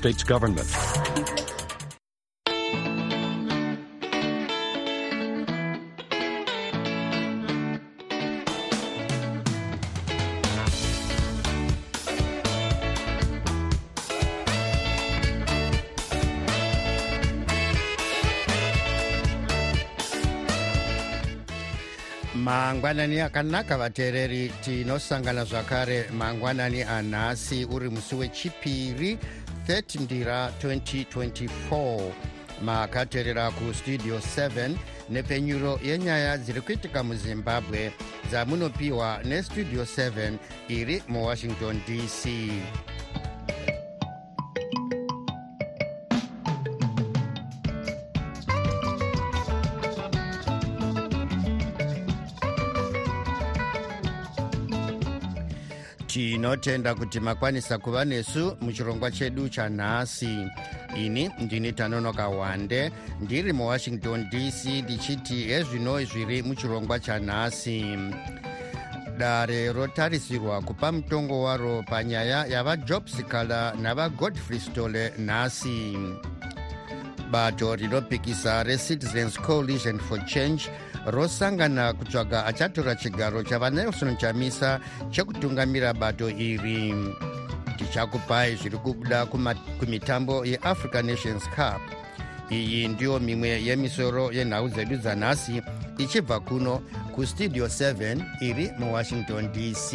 States government. mangwanani akanaka vateereri tinosangana zvakare mangwanani anhasi uri musi wechipiri 30 ndira 2024 makateerera kustudio 7 nepenyuro yenyaya dziri kuitika muzimbabwe dzamunopiwa nestudio 7 iri muwashington dc tinotenda kuti makwanisa kuva nesu muchirongwa chedu chanhasi. Ini ndini tanonoka wande ndiri muwashington dc ndichiti hezvino zviri muchirongwa chanhasi. Dare rotarisirwa kupa mutongo waro panyaya yavajobsikala navagodfrey stole nhasi. Bato rinopikisa recitizens coalition for change rosangana kutsvaga achatora chigaro chavanelson chamisa chekutungamira bato iri. Tichakupai zviri kubuda kumitambo yeafrica nations cup. Iyi ndiyo mimwe yemisoro yenhau dzedu dzanhasi ichibva kuno kustudio 7 iri muwashington dc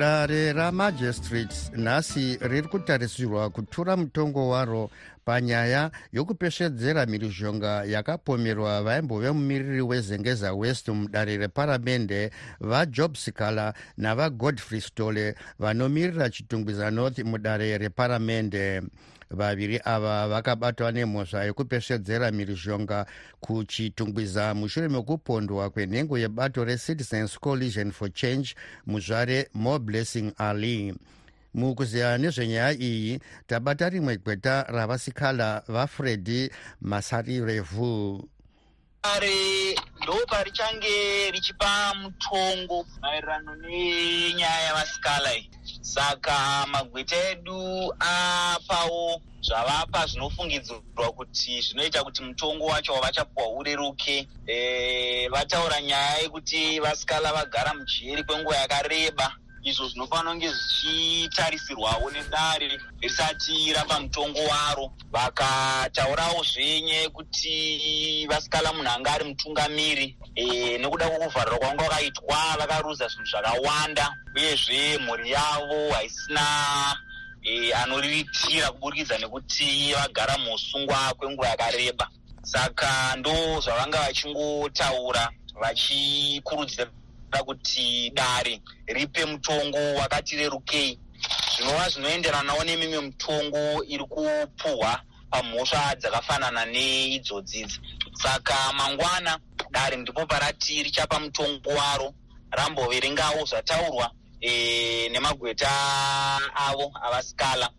dare ramagistrates nhasi riri kutarisirwa kutura mutongo waro panyaya yokupesvedzera mhirizhonga yakapomerwa vaimbove mumiriri wezengeza west mudare reparamende vajob sikala navagodfrey stole vanomirira chitungwiza north mudare reparamende vaviri ava vakabatwa nemhosva yekupesvedzera mhirizhonga kuchitungwiza mushure mekupondwa kwenhengo yebato recitizens coalition for change muzvare more blessing ali mukuziya nezvenyaya iyi tabata rimwe gweta ravasikala vafredi masarirevu ari ndo parichange richipa mutongo maererano nenyaya yavasikala iyi. Saka magweta edu apawo zvavapa zvinofungidzirwa kuti zvinoita kuti mutongo wacho wavachapuwa ureruke. E, vataura nyaya yekuti vasikala vagara mujeri kwenguva yakareba izvo zvinofanira kunge zvichitarisirwawo nedare risati rapa mutongo waro. Vakataurawo zvenye yekuti vasikala munhu anga ari mutungamiri e, nekuda kwokuvharira kwanga kwakaitwa vakaruza zvinhu zvakawanda uyezve mhuri yavo haisina e, anoriritira kuburikidza nekuti vagara muusungwa kwenguva yakareba. Saka ndo zvavanga vachingotaura vachikurudzira kuti dare ripe mutongo wakati rerukei. Zvinova zvinoenderanawo nemimwe mutongo iri kupuhwa pamhosva dzakafanana neidzodzidzi saka mangwana dare ndipo parati richapa mutongo waro ramboverengawo zvataurwa e, nemagweta avo avasikala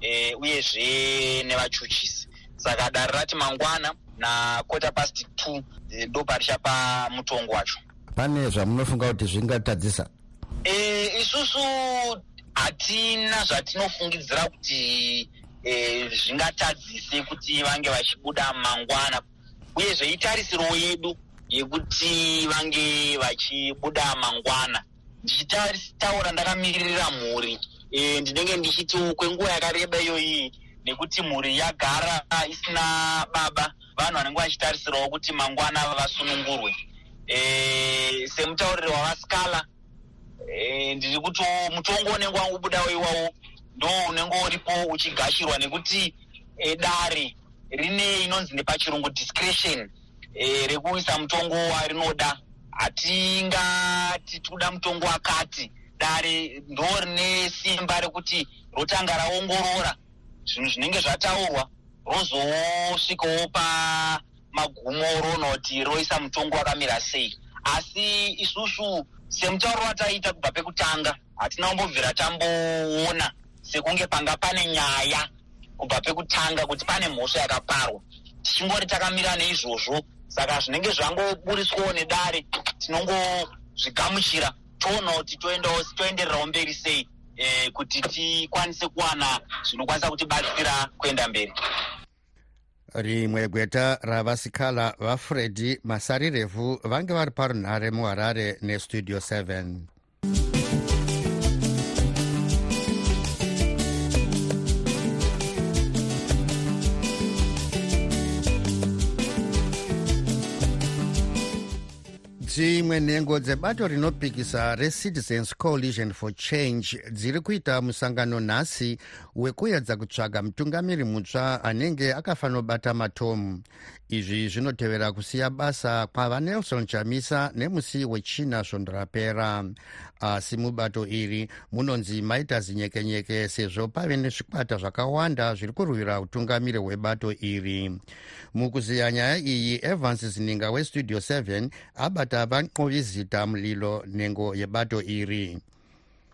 e, uyezve nevachuchisi. Saka dare rati mangwana nakota past two ndo parichapa mutongo wacho pane zvamunofunga kuti zvingatadzisa? E, isusu hatina zvatinofungidzira kuti e, zvingatadzise kuti vange vachibuda mangwana uye zveitarisiro yedu yekuti vange vachibuda mangwana. Ndichitaura ndakamiririra mhuri. E, ndinenge ndichitiwo kwenguva yakareba iyoyi nekuti mhuri yagara isina baba. Vanhu vanenge vachitarisirawo kuti mangwana vasunungurwe e, semutauriri wavasikala. E, ndiri kuti mutongo unenge wangubudawo iwawo ndo unenge uripo uchigashirwa nekuti e, dare rine inonzi nepachirungu discretion e, rekuisa mutongo warinoda. Hatingati tikuda mutongo wakati. Dare ndo rine simba rekuti rotanga raongorora. Zvinhu zvinenge zvataurwa rozosvikawo pamagumo roona kuti roisa mutongo wakamira sei. Asi isusu semutauro wataita kubva pekutanga hatina kumbobvira tamboona sekunge panga pane nyaya kubva pekutanga kuti pane mhosva yakaparwa. Tichingori takamira neizvozvo saka zvinenge zvangoburiswawo nedare tinongozvigamuchira toona kuti toendererawo mberi sei eh, kuti tikwanise kuwana zvinokwanisa kutibatsira kuenda mberi rimwe gweta ravasikala vafredi masarirevhu vange vari parunhare muharare nestudio 7 dzimwe nhengo dzebato rinopikisa recitizens coalition for change dziri kuita musangano nhasi wekuedza kutsvaga mutungamiri mutsva anenge akafanobata matomu. Izvi zvinotevera kusiya basa kwava nelson chamisa nemusi wechina svondo rapera asi mubato iri munonzi maita zinyekenyeke sezvo pave nezvikwata zvakawanda zviri kurwira utungamiri hwebato iri. Mukuziya nyaya iyi evans zininga westudio 7 abata vanqovi zita mulilo nhengo yebato iri.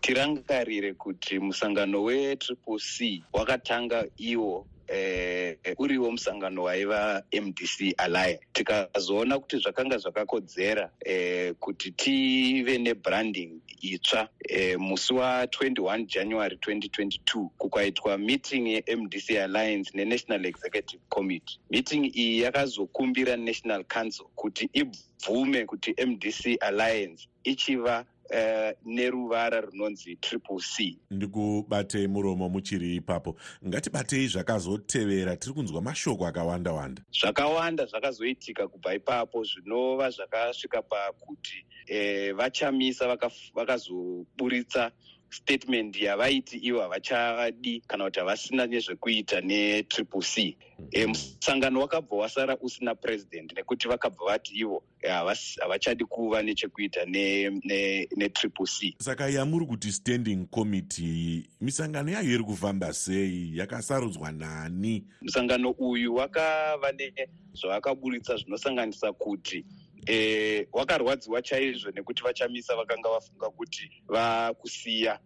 Tirangarire kuti musangano wetriple c wakatanga iwo eh, uriwo musangano waiva mdc alliance. Tikazoona kuti zvakanga zvakakodzera eh, kuti tive nebranding itsva eh, musi wa21 january 2022 kukaitwa meeting yemdc alliance nenational executive committee. Meeting iyi yakazokumbira national council kuti ibvume kuti mdc alliance ichiva Uh, neruvara runonzi triple c. Ndikubatei muromo muchiri ipapo. Ngatibatei zvakazotevera tiri kunzwa mashoko akawanda wanda. Zvakawanda zvakazoitika kubva ipapo zvinova zvakasvika pakuti eh, vachamisa vakazoburitsa vaka statement yavaiti ivo havachadi kana kuti havasina nezvekuita netriple c. E, musangano wakabva wasara usina president nekuti vakabva vati ivo havachadi kuva nechekuita netriple c. Saka yamuri kuti standing committee misangano yayo iri kufamba sei? Yakasarudzwa nani? Musangano uyu wakava nezvavakaburitsa zvinosanganisa kuti e, wakarwadziwa chaizvo nekuti vachamisa vakanga vafunga kuti vakusiya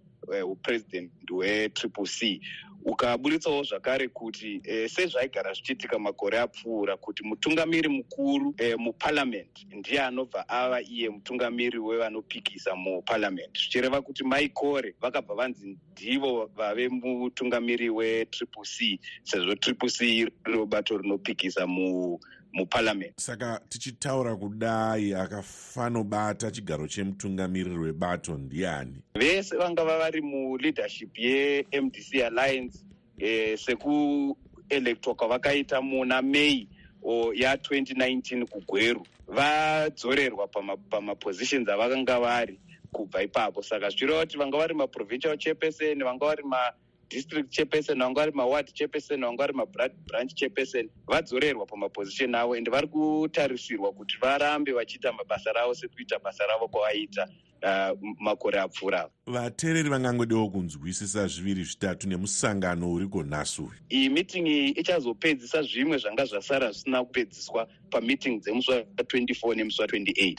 upresident uh, hwetriple c. Ukaburitsawo zvakare kuti e, sezvaigara zvichiitika makore apfuura kuti mutungamiri mukuru e, muparliament ndiye anobva ava iye mutungamiri wevanopikisa muparliament. Zvichireva kuti maikore vakabva vanzi ndivo vave mutungamiri wetriple c sezvo triple c iro bato rinopikisa mu muparliament. Saka tichitaura kudai akafanobata chigaro chemutungamiriri webato ndiani? Vese vangava vari muleadership yemdc alliance eh, sekuelectwa kwavakaita muna may ya2019 kugweru. Vadzorerwa pamapositions pama avakanga vari kubva ipapo. Saka zvichireva kuti vanga vari maprovincial chairperson vanga vari ma district chairperson vanga vari maward chairperson vanga vari mabranch chairperson vadzorerwa pamaposition avo ende vari kutarisirwa kuti varambe vachiita mabasa ravo sekuita basa ravo kwavaita uh, makore apfuura. Vateereri vangangodiwo kunzwisisa zviviri zvitatu nemusangano uriko nhasi uyu. Iyi meeting iyi ichazopedzisa zvimwe zvanga zvasara zvisina kupedziswa pameeting dzemusi wa24 nemusi wa28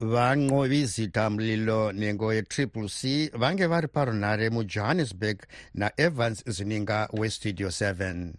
vanqovi zita mlilo nhengo yetriple c vange vari parunhare mujohannesburg naevans zininga westudio 7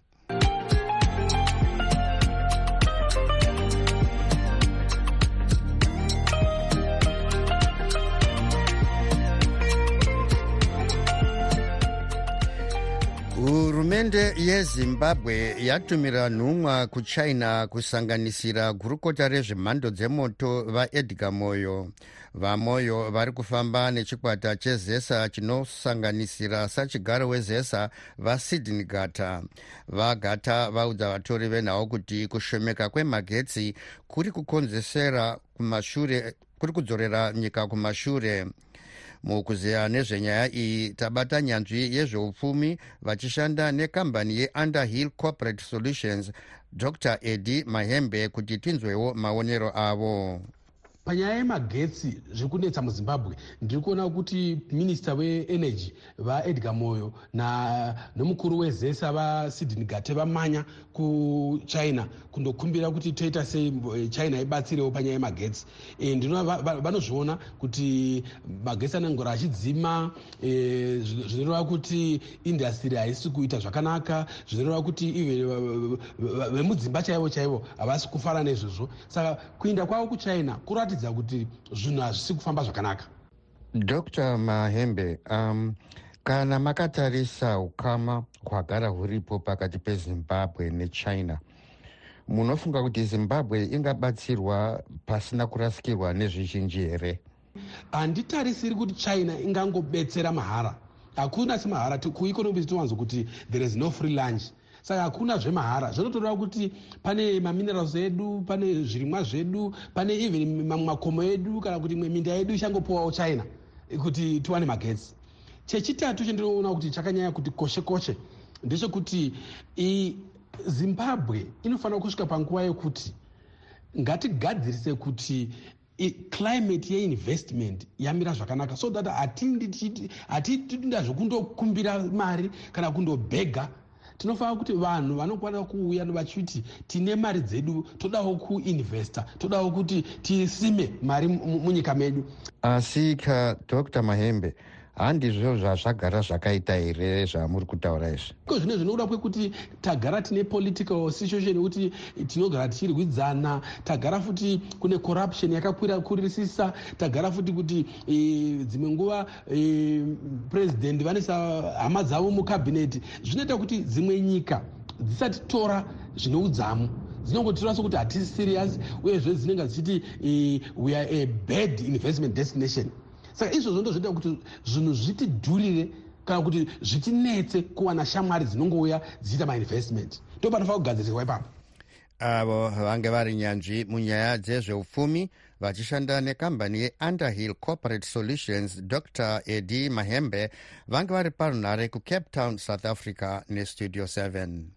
hurumende yezimbabwe yatumira nhumwa kuchina kusanganisira gurukota rezvemhando dzemoto vaedgar moyo. vamoyo vari kufamba nechikwata chezesa chinosanganisira sachigaro wezesa vasydney gata. vagata vaudza vatori venhau kuti kushomeka kwemagetsi kuri kukonzesera kumashure kuri kudzorera nyika kumashure mukuziya nezvenyaya iyi tabata nyanzvi yezveupfumi vachishanda nekambani yeunderhill corporate solutions dr edi mahembe kuti tinzwewo maonero avo. Panyaya yemagetsi zviri kunetsa muzimbabwe ndiri kuona kuti minista weenergy vaedgar moyo nomukuru wezesa vasidhini gate vamanya kuchina kundokumbira kuti toita sei eh, china ibatsirewo panyaya yemagetsi. E, ndinoona vanozviona kuti magetsi anongora achidzima e, zvinoreva kuti indastiri haisi kuita zvakanaka zvinoreva kuti even vemudzimba chaivo chaivo havasi kufara nezvizvo saka kuinda kwavo kuchina kuratidza kuti zvinhu hazvisi kufamba zvakanaka. Dr mahembe um, kana makatarisa ukama hwagara huripo pakati pezimbabwe nechina munofunga kuti zimbabwe ingabatsirwa pasina kurasikirwa nezvizhinji here? Handitarisiri kuti china ingangobetsera mahara. Hakuna semahara kueconomy tinowanzo kuti there is no free lunch. Saka hakuna zvemahara zvinotoreva kuti pane maminerals edu pane zvirimwa zvedu pane even mamwe makomo edu kana kuti imwe minda yedu ichangopiwawo china kuti tiwane magetsi chechitatu chandinoona kuti chakanyanya kuti koshe koshe ndechekuti zimbabwe inofanira kusvika panguva yekuti ngatigadzirise kuti climate yeinvestment yamira zvakanaka so that hatitida zvekundokumbira mari kana kundobhega. Tinofanira kuti vanhu vanokwanisa kuuya vachiti tine mari dzedu todawo kuinvesta todawo kuti tisime mari munyika medu. Asi ka dr. Mahembe handizvo zvazvagara zvakaita here zvamuri kutaura izvi? Ko zvino zvinoda kwekuti tagara tine political situation yekuti tinogara tichirwidzana tagara futi kune corruption yakakwira kurisisa tagara futi kuti e, dzimwe nguva e, purezidendi vanesa hama dzavo mukabhineti zvinoita kuti dzimwe nyika dzisati tora zvine udzamu. Dzinongotirwa sekuti hatisi serious uyezve dzinenge dzichiti e, we are a bad investment destination saka izvozvo ndo zvinoita kuti zvinhu zvitidhurire kana kuti zvitinetse kuwana shamwari dzinongouya dzichiita mainvestment. Ndo panofanira kugadziriswa ipapo. Avo vange vari nyanzvi munyaya dzezveupfumi vachishanda nekambani yeunderhill corporate solutions dr edi mahembe vange vari parunhare kucape town south africa nestudio 7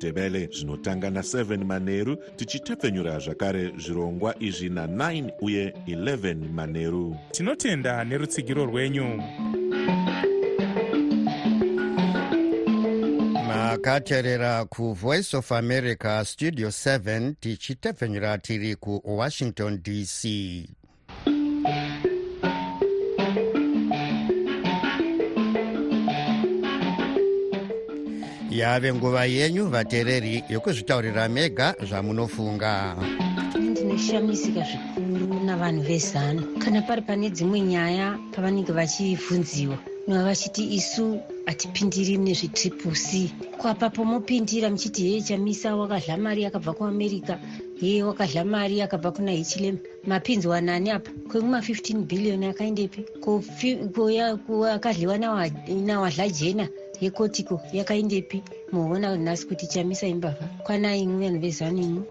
nendebele zvinotanga na7 manheru tichitepfenyura zvakare zvirongwa izvi na9 uye 11 manheru tinotenda nerutsigiro rwenyu. Makateerera kuvoice of america studio 7 tichitepfenyura tiri kuwashington dc yave nguva yenyu vateereri yokuzvitaurira mega zvamunofunga. Ndinoshamisika zvikuru navanhu vezano. Kana pari pane dzimwe nyaya pavanenge vachibvunziwa nova vachiti isu hatipindiri nezvetriple c kwapapo mopindira muchiti heye chamisa wakadla mari yakabva kuamerica. Heye wakadla mari yakabva kuna hichilem mapinzwa nani apa? Kwekuma15 bhiliyoni akaendepi? Akadliwa nawadla jena yekotiko yakaendepi muona nhasi kuti chamisa imbavha. Kwanai imwe vanhu vezano imwe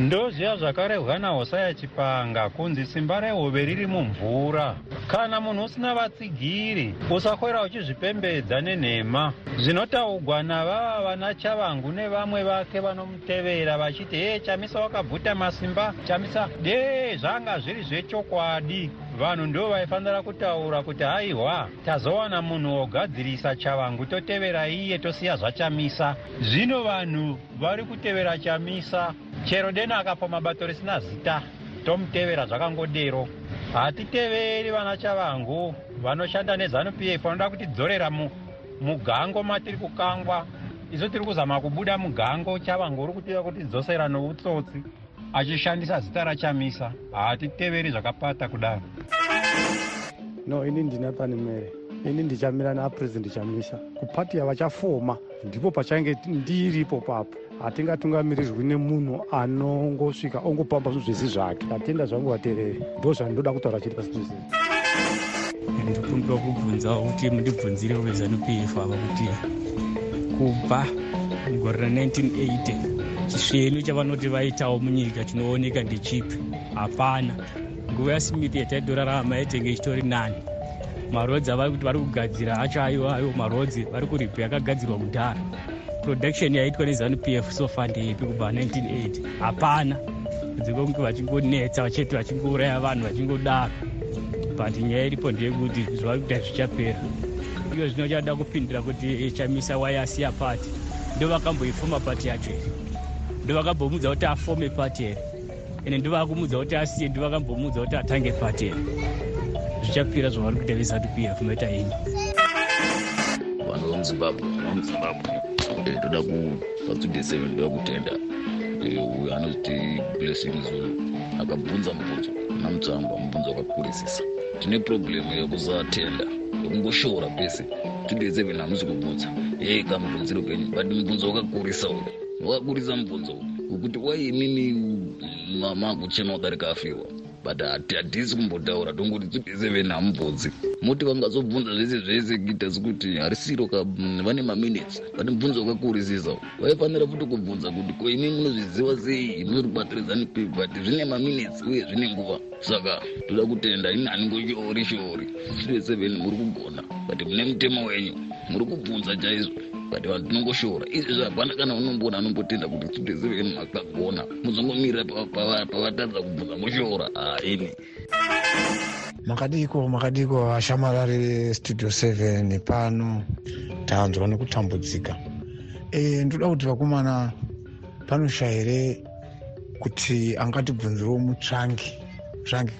ndoziva zvakarehwa nahosaya chipanga kunzi simba rehove riri mumvura. Kana munhu usina vatsigiri usakwera uchizvipembedza nenhema. Zvinotaugwa navava vana chavangu nevamwe vake vanomutevera vachiti hee chamisa wakabvuta masimba chamisa. Dee zvanga zviri zvechokwadi vanhu ndo vaifanira kutaura kuti haiwa tazowana munhu wogadzirisa chavangu totevera iye tosiya zvachamisa. Zvino vanhu vari kutevera chamisa chero dena akapo mabato risina zita tomutevera zvakangodero. Hatiteveri vana chavangu vanoshanda nezanup f vanoda kutidzorera mugango matiri kukangwa. Isu tiri kuzama kubuda mugango chavangu uri kutiva kutidzosera noutsotsi achishandisa zita rachamisa. Hatiteveri zvakapata kudaro no ini ndina pane mere ini ndichamira naapurezidendi chamisa kupati yavachafoma ndipo pachange ndiripo papo. Hatingatungamirirwi nemunhu anongosvika ongopamba zvinhu zvese zvake. Atenda zvangu vateereri ndo zvandinoda kutaura chiri pasi pese ndikumbira kubvunzawo kuti mundibvunzire wezanup f ava kuti kubva mugore ra1980 chisvenu chavanoti vaitawo munyika chinooneka ndechipi? Hapana nguva yasmith yataidorarama yaitenge ichitori nani. Marodzi avari kuti vari kugadzira acho aiwo aiwo marodzi vari kuripa yakagadzirwa kudhara. Production yaitwa nezanup f sofa ndeipi kubva 1980 hapana. Dzekonge vachingonetsa vachete vachingouraya vanhu vachingodaro. But nyaya iripo ndeyekuti zvava kuita zvichapera iyo zvino chada kupindura kuti chamisa wayasiya pati ndo vakamboifoma pati yacho here ndo vakambomudza kuti afome pati here ende ndo vakumudza kuti asiye ndo vakambomudza kuti atange pati here zvichapira zvavari kuita vezanup f maita ini. Vanhu vemuzimbabwe vamuzimbabwe ndoda kupa seven ndoda kutenda. Uyo anoziti blessing zulu akabvunza mubvunzo na mutsangwa mubvunzo wakakurisisa tine problemu yekusatenda yekungoshora pese today seven hamusi kubvunza. Yei kamubvunziro kenyu but mubvunzo wakakurisa uyu. Wakakurisa mubvunzo wekuti wai imimi makuchema wadarika afiwa. But hatisi kumbotaura tongoti today seven hamubvunzi moti vangazobvunza zvese zvese kuita sekuti harisiro vane maminutes but mubvunzo wakakurisisa vaifanira futi kubvunza kuti ko imi munozviziva sei? Munoribatiridzani pe but zvine maminutes uye zvine nguva. Saka toda kutenda ini haningoshori shori today seven muri kugona but mune mutemo wenyu. Muri kubvunza chaizvo but vanhu tinongoshora izvezvo hapana kana unomboona anombotenda kuti today seven makagona muzongomirira pavatadza kubvunza moshora. Haini makadiko makadiko ashamarari studio 7 pano. Tanzwa nekutambudzika. E, ndoda kuti vakomana panosha here kuti angatibvunzirewo mutsvangi tsvangi.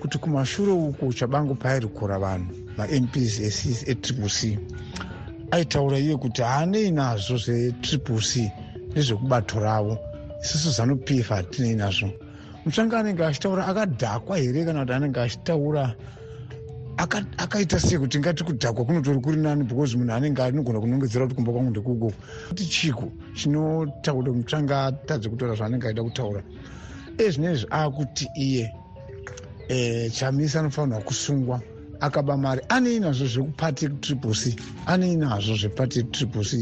Kuti kumashure uku chabango pairikura vanhu mamps etriple c aitaura iye kuti haanei nazvo zvetriple c nezvekubato ravo. Isusu zanup f hatinei nazvo. Mutsvanga anenge achitaura akadhakwa here kana kuti anenge achitaura akaita sei kuti ngati kudhakwa kunotori kuri nani because munhu anenge anogona kunongedzera kuti kumba kwangu ndekuko kuti chiko chinotaura kuti mutsvanga atadze kutaura zvaanenge aida kutaura? Ezvinezvi akuti iye e, chamisa anofanirwa kusungwa akaba mari. Anei nazvo zvekupati triple c. Anei nazvo zvepati triple c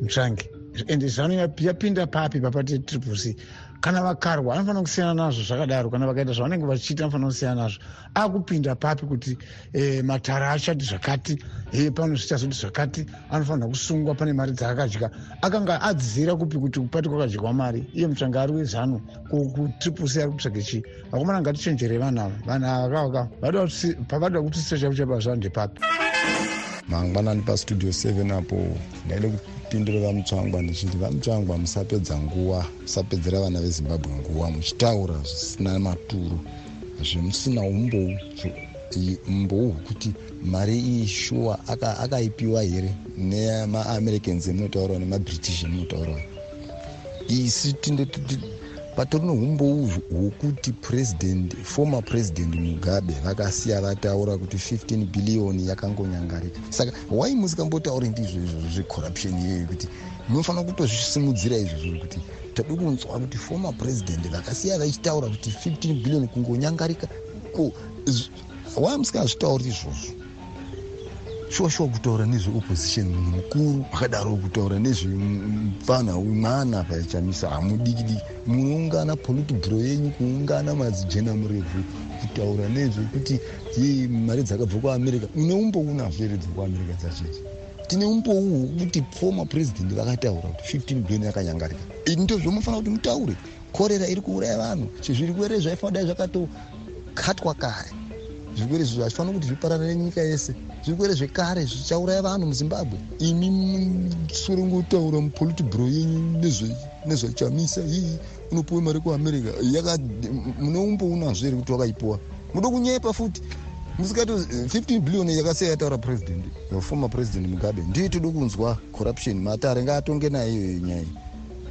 mutsvangi ende zano yapinda papi papati triple c kana vakarwa anofanira kusiyana nazvo zvakadaro. Kana vakaita zvavanenge vachiita anofanira kusiyana nazvo. Akupinda papi kuti e, matara achati zvakati e, pano zvichazoti zvakati anofanira kusungwa pane mari dzaakadya. Akanga adzira kupi kuti kupati kwakadywa mari? Iye mutsvanga ari wezano. Kutriple c ari kutsvage chii? Vakomana ngatichenjere vanhu ava. Vanhu ava kaka pavada kutisisa chavo ndepapi mangwanani pastudio 7 apo ndaide kupindura vamutsvangwa ndichiti vamutsvangwa musapedza nguva musapedzera vana vezimbabwe nguva muchitaura zvisina maturo zvemusina umbou umbou hwekuti mari iyi shuwa akaipiwa aka here nemaamericans emunotaurawa nemabritish emunotaurawa isi tinde patori neumbou hwokuti president former president mugabe vakasiya vataura kuti 15 bhiliyoni yakangonyangarika. Saka wai musikambotauri ndizvo izvozvo zvecorruption iyoyo? Kuti munofanira kutozvisimudzira izvozvo kuti tadi kunzwa kuti former president vakasiya vachitaura kuti 15 bhiliyoni kungonyangarika. Ko wai musikazvitauri izvozvo shuwa shuwa kutaura nezveopposition munhu mukuru akadaro kutaura nezvemupfanha mwana pachamisa hamudikidiki munoungana politburo yenyu kuungana madzijena murebvu kutaura nezvekuti ye mari dzakabva kuamerica. Here dza kuamerica dzachechi tine umbou hwekuti former president vakataura kuti 15 billion yakanyangarika. Ndo zvomufanira kuti mutaure. Korera iri kuuraya vanhu. Zvirwere zvaifanira dai zvakatokatwa kare zvirwere izvo hazvifanira kuti zvipararire nyika yese. Zvirwere zvekare zvichauraya vanhu muzimbabwe. Imi musore ngotaura mupolitiburo yenyu nezvachamisa ii unopiwa mari kuamerica. Mune umbounazvo here kuti wakaipiwa muda kunyepa futi. Musikati 15 billion yakasiya yataura president former president mugabe. Ndiyo todi kunzwa corruption matare. Ngaatonge nayo iyoyo nyaya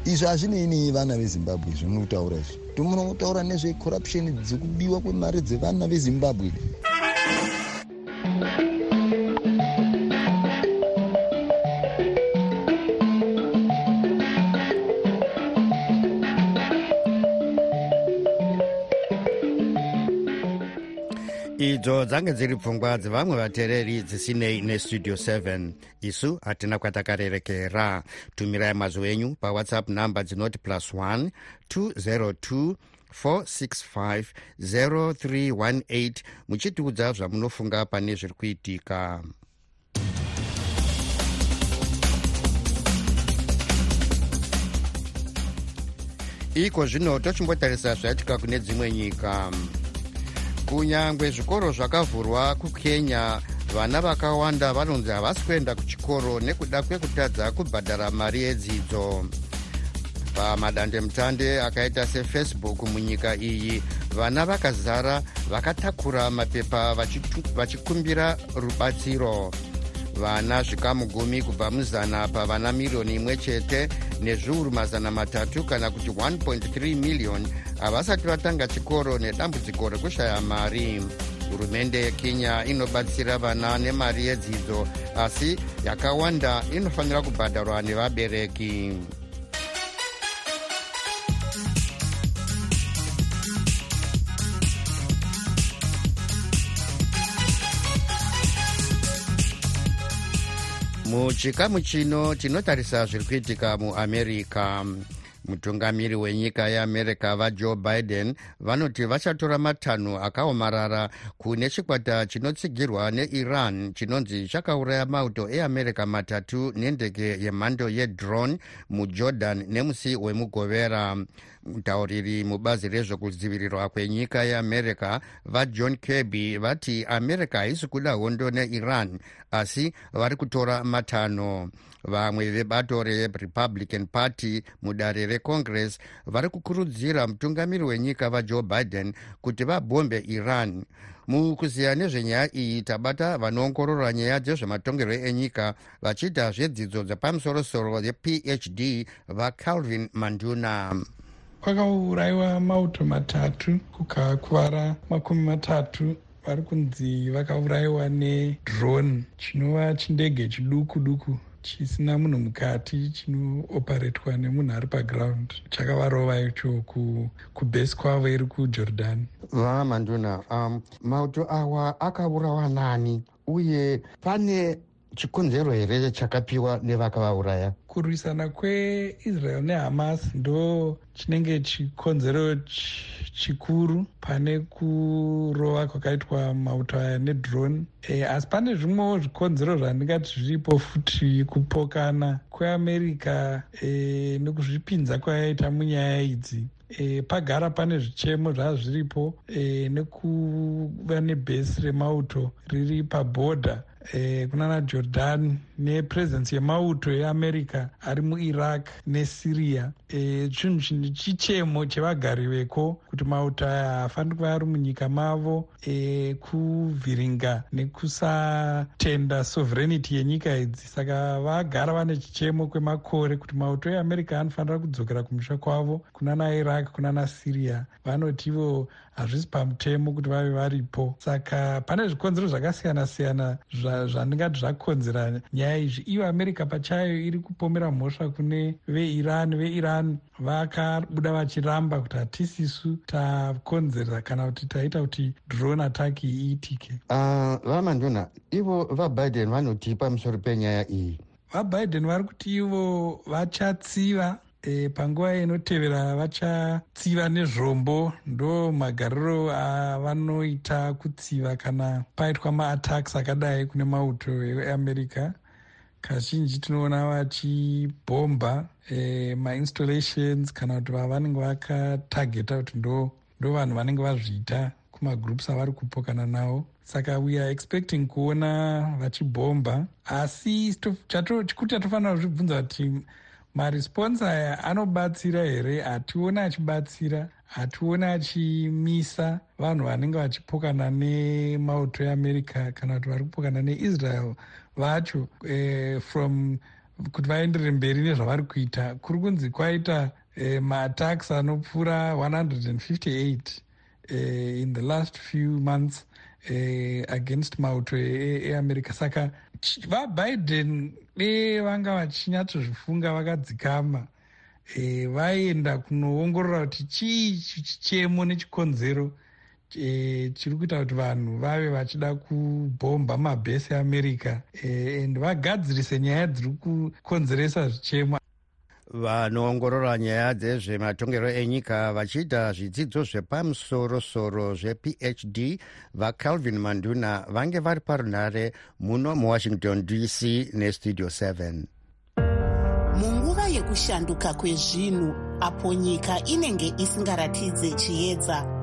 izvi hazvinei nei vana vezimbabwe izvi. Munotaura izvi tomunotaura nezvecorruption dzekubiwa kwemari dzevana vezimbabwe dzange dziri pfungwa dzevamwe vateereri dzisinei nestudio 7 isu hatina kwatakarerekera. Tumirai mazwi enyu pawhatsapp namba dzinoti plus 1 202 465 0318 muchitiudza zvamunofunga pane zviri kuitika. Iko zvino tochimbotarisa zvaitika kune dzimwe nyika kunyange zvikoro zvakavhurwa kukenya vana vakawanda vanonzi havasi kuenda kuchikoro nekuda kwekutadza kubhadhara mari yedzidzo. Pamadandemutande akaita sefacebook munyika iyi vana vakazara vakatakura mapepa vachikumbira rubatsiro vana zvikamu gumi kubva muzana pavana miriyoni imwe chete nezviuru mazana matatu kana kuti 1.3 miliyoni havasati vatanga chikoro nedambudziko rekushaya mari. Hurumende yekenya inobatsira vana nemari yedzidzo asi yakawanda inofanira kubhadharwa nevabereki muchikamu chino tinotarisa zviri kuitika muamerica mutungamiri wenyika yeamerica vajoe biden vanoti vachatora matanho akaomarara kune chikwata chinotsigirwa neiran chinonzi chakauraya mauto eamerica matatu nendege yemhando yedrone mujordan nemusi wemugovera mutauriri mubazi rezvekudzivirirwa kwenyika yeamerica vajohn kirby vati america haisi kuda hondo neiran asi vari kutora matanho vamwe vebato rerepublican party mudare recongress vari kukurudzira mutungamiri wenyika vajoe biden kuti vabhombe iran. Mukuziya nezvenyaya iyi tabata vanoongorora nyaya dzezvematongerwo enyika vachiita zvedzidzo dzepamusorosoro yephd vacalvin manduna kwakaurayiwa mauto matatu kukakuvara makumi matatu. Vari kunzi vakaurayiwa nedrone chinova chindege chiduku duku chisina munhu mukati chinooperetwa nemunhu ari paground. Chakavarova icho kubhesi kwavo iri kujordan. Vamanduna um, mauto awa akaurawa nani? Uye pane chikonzero here chakapiwa nevakavauraya? Kurwisana kweisrael nehamas ndo chinenge chikonzero chikuru pane kurova kwakaitwa mauto aya nedrone. E, asi pane zvimwewo zvikonzero zvandingati zviripo futi kupokana kweamerica e, nekuzvipinza kwayaita munyaya idzi. E, pagara pane zvichemo zvaa zviripo e, nekuva nebhesi remauto riri pabhodha eh, kunana jordan nepresence yemauto eamerica ari muiraq nesyria chinhu chichemo chevagari veko kuti mauto aya haafaniri kuva ari munyika mavo eh, kuvhiringa nekusatenda sovereignity yenyika idzi. Saka vagara vane chichemo kwemakore kuti mauto eamerica anofanira kudzokera kumusha kwavo kunana iraq kunana syria. Vanoti ivo hazvisi pamutemo kuti vave varipo. Saka pane zvikonzero zvakasiyana siyana zvandingati zvakonzera nyaya izvi. Iyo america pachayo iri kupomera mhosva kune veiran veiran vakabuda vachiramba kuti hatisisu takonzera kana kuti taita kuti drone attack iyi iitike uh, vamanduna ivo vabiden vanoti pamusoro penyaya iyi? Vabiden vari kuti ivo vachatsiva e, panguva inotevera vachatsiva nezvombo ndo magariro avanoita kutsiva kana paitwa maattacks akadai kune mauto eamerica kazhinji tinoona vachibhomba e, mainstallations kana kuti vavanenge vakatageta kuti ndo ndo vanhu vanenge vazviita kumagroups avari kupokana nawo saka we are expecting kuona vachibhomba asi chikuru chatofanira kuzvibvunza kuti maresponse aya anobatsira here? Hationi achibatsira hationi achimisa vanhu vanenge vachipokana nemauto eamerica kana kuti vari kupokana neisrael vacho eh, from kuti vaenderere mberi nezvavari kuita kuri kunzi kwaita eh, maattacks anopfuura 158 eh, in the last few months eh, against mauto eamerica e, e saka vabiden de vanga vachinyatsozvifunga vakadzikama e, vaenda kunoongorora kuti chii chichemo nechikonzero e, chiri kuita kuti vanhu vave vachida kubhomba mabhesi eamerica. E, and vagadzirise nyaya dziri kukonzeresa zvichemo vanoongorora nyaya dzezvematongerwo enyika vachiita zvidzidzo zvepamusorosoro zvephd vacalvin manduna vange vari parunhare muno muwashington dc nestudio 7 munguva yekushanduka kwezvinhu apo nyika inenge isingaratidze chiedza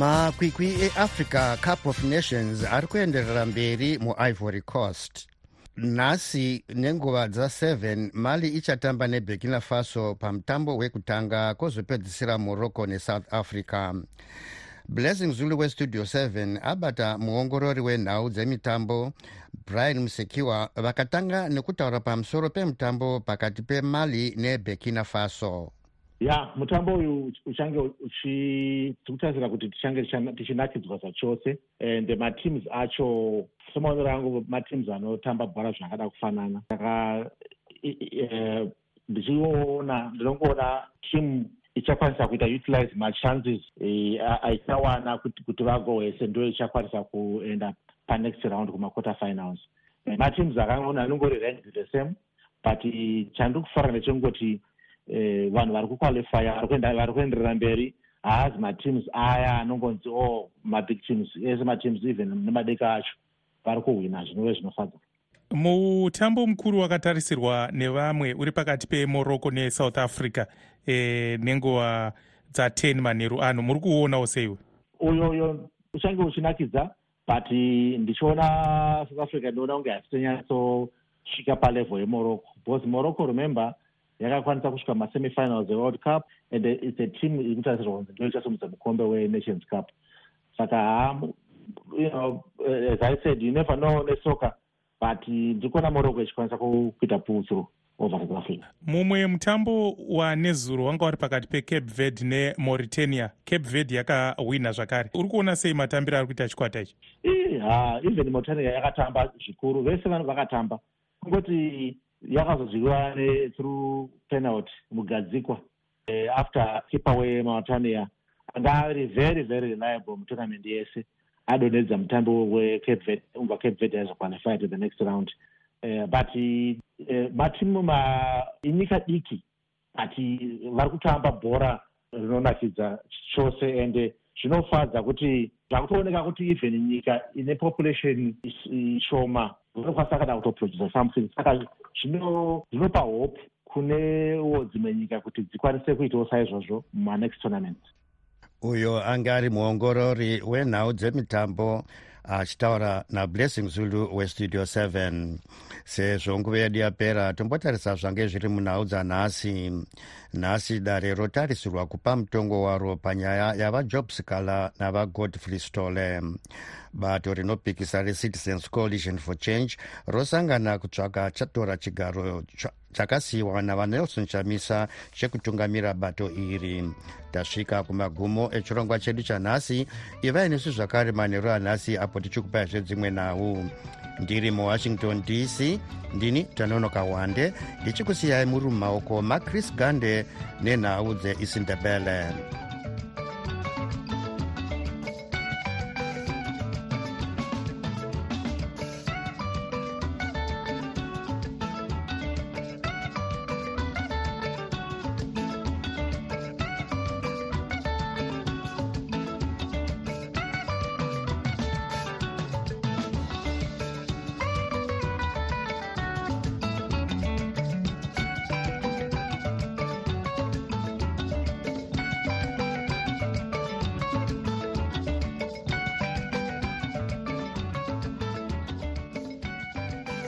makwikwi eafrica cup of nations ari kuenderera mberi muivory coast. Nhasi nenguva dza7 mali ichatamba neburkina faso pamutambo wekutanga kwozopedzisira morocco nesouth africa. Blessing zulu westudio 7 abata muongorori wenhau dzemitambo brian musekiwa vakatanga nekutaura pamusoro pemutambo pakati pemali neburkina faso ya mutambo uyu uchange uchititarisira kuti tichange tichinakidzwa zvachose and mateams acho semaonero angu mateams anotamba bhora zvakada kufanana. Saka ndichiona ndinongoona team ichakwanisa kuita utilize machances aichawana kuti vagowese ndo ichakwanisa kuenda panext round kumaquarter finals mateams akangoona anongori ranked the same but chandiri kufara ndechengoti eh, vanhu vari kuqualifya vari kuenderera mberi. Haazi mateams aya anongonzi o oh, mabig teams ese mateams even nemadeka acho. Vari kuhwina zvinove zvinofadza. Mutambo mukuru wakatarisirwa nevamwe uri pakati pemorocco nesouth africa e, nenguva dza10 manheru ano. Muri kuonawo seiwe uyo uyo uchange uchinakidza but ndichiona south africa ndinoona kunge hasitonyatsotsvika palevel yemorocco. Because morocco remember yakakwanisa kusvika masemifinals eworld cup and its a team iri kutarisirwa kunzi ndo ichasumudza mukombe wenations cup. Saka ha you know as i said you never know nesoka but ndiri kuona morocco ichikwanisa kuita putsuro over south africa. Mumwe mutambo wanezuro wanga wari pakati pecape verde nemauritania. Cape verde yakahwina zvakare. Uri kuona sei matambiro ari kuita chikwata ichi? Ha even mauritania yakatamba zvikuru vese vanhu vakatamba. Kungoti yakazozviwa through penalty mugadzikwa uh, after keeper wemauritania anga ari very very reliable mutournament yese. Adonedza mutambo wecape verde umva cape verde aizoqualify to the next round. Uh, but uh, matimu mainyika diki but vari kutamba bhora rinonakidza chose ende zvinofadza kuti zvakutooneka kuti even nyika ine population shoma rinokwanisa kana kutoproduce something. Saka zvinopa hope kunewo dzimwe nyika kuti dzikwanise kuitawo saizvozvo mumanext tournament. Uyo anga ari muongorori wenhau dzemitambo achitaura nablessing zulu westudio 7 sezvo nguva yedu yapera tombotarisa zvange zviri munhau dzanhasi nhasi dare rotarisirwa kupa mutongo waro panyaya yavajob scala navagodfrey stole bato rinopikisa recitizens coalition for change rosangana kutsvaka chatora chigaro chakasiyiwa navanelson chamisa chekutungamira bato iri. Tasvika kumagumo echirongwa chedu chanhasi ivai nesu zvakare manheru anhasi apo tichikupai zvedzimwe nhau. Ndiri muwashington dc ndini tanonoka wande ndichikusiyai muri mumaoko macris gande nenhau dzeisindebele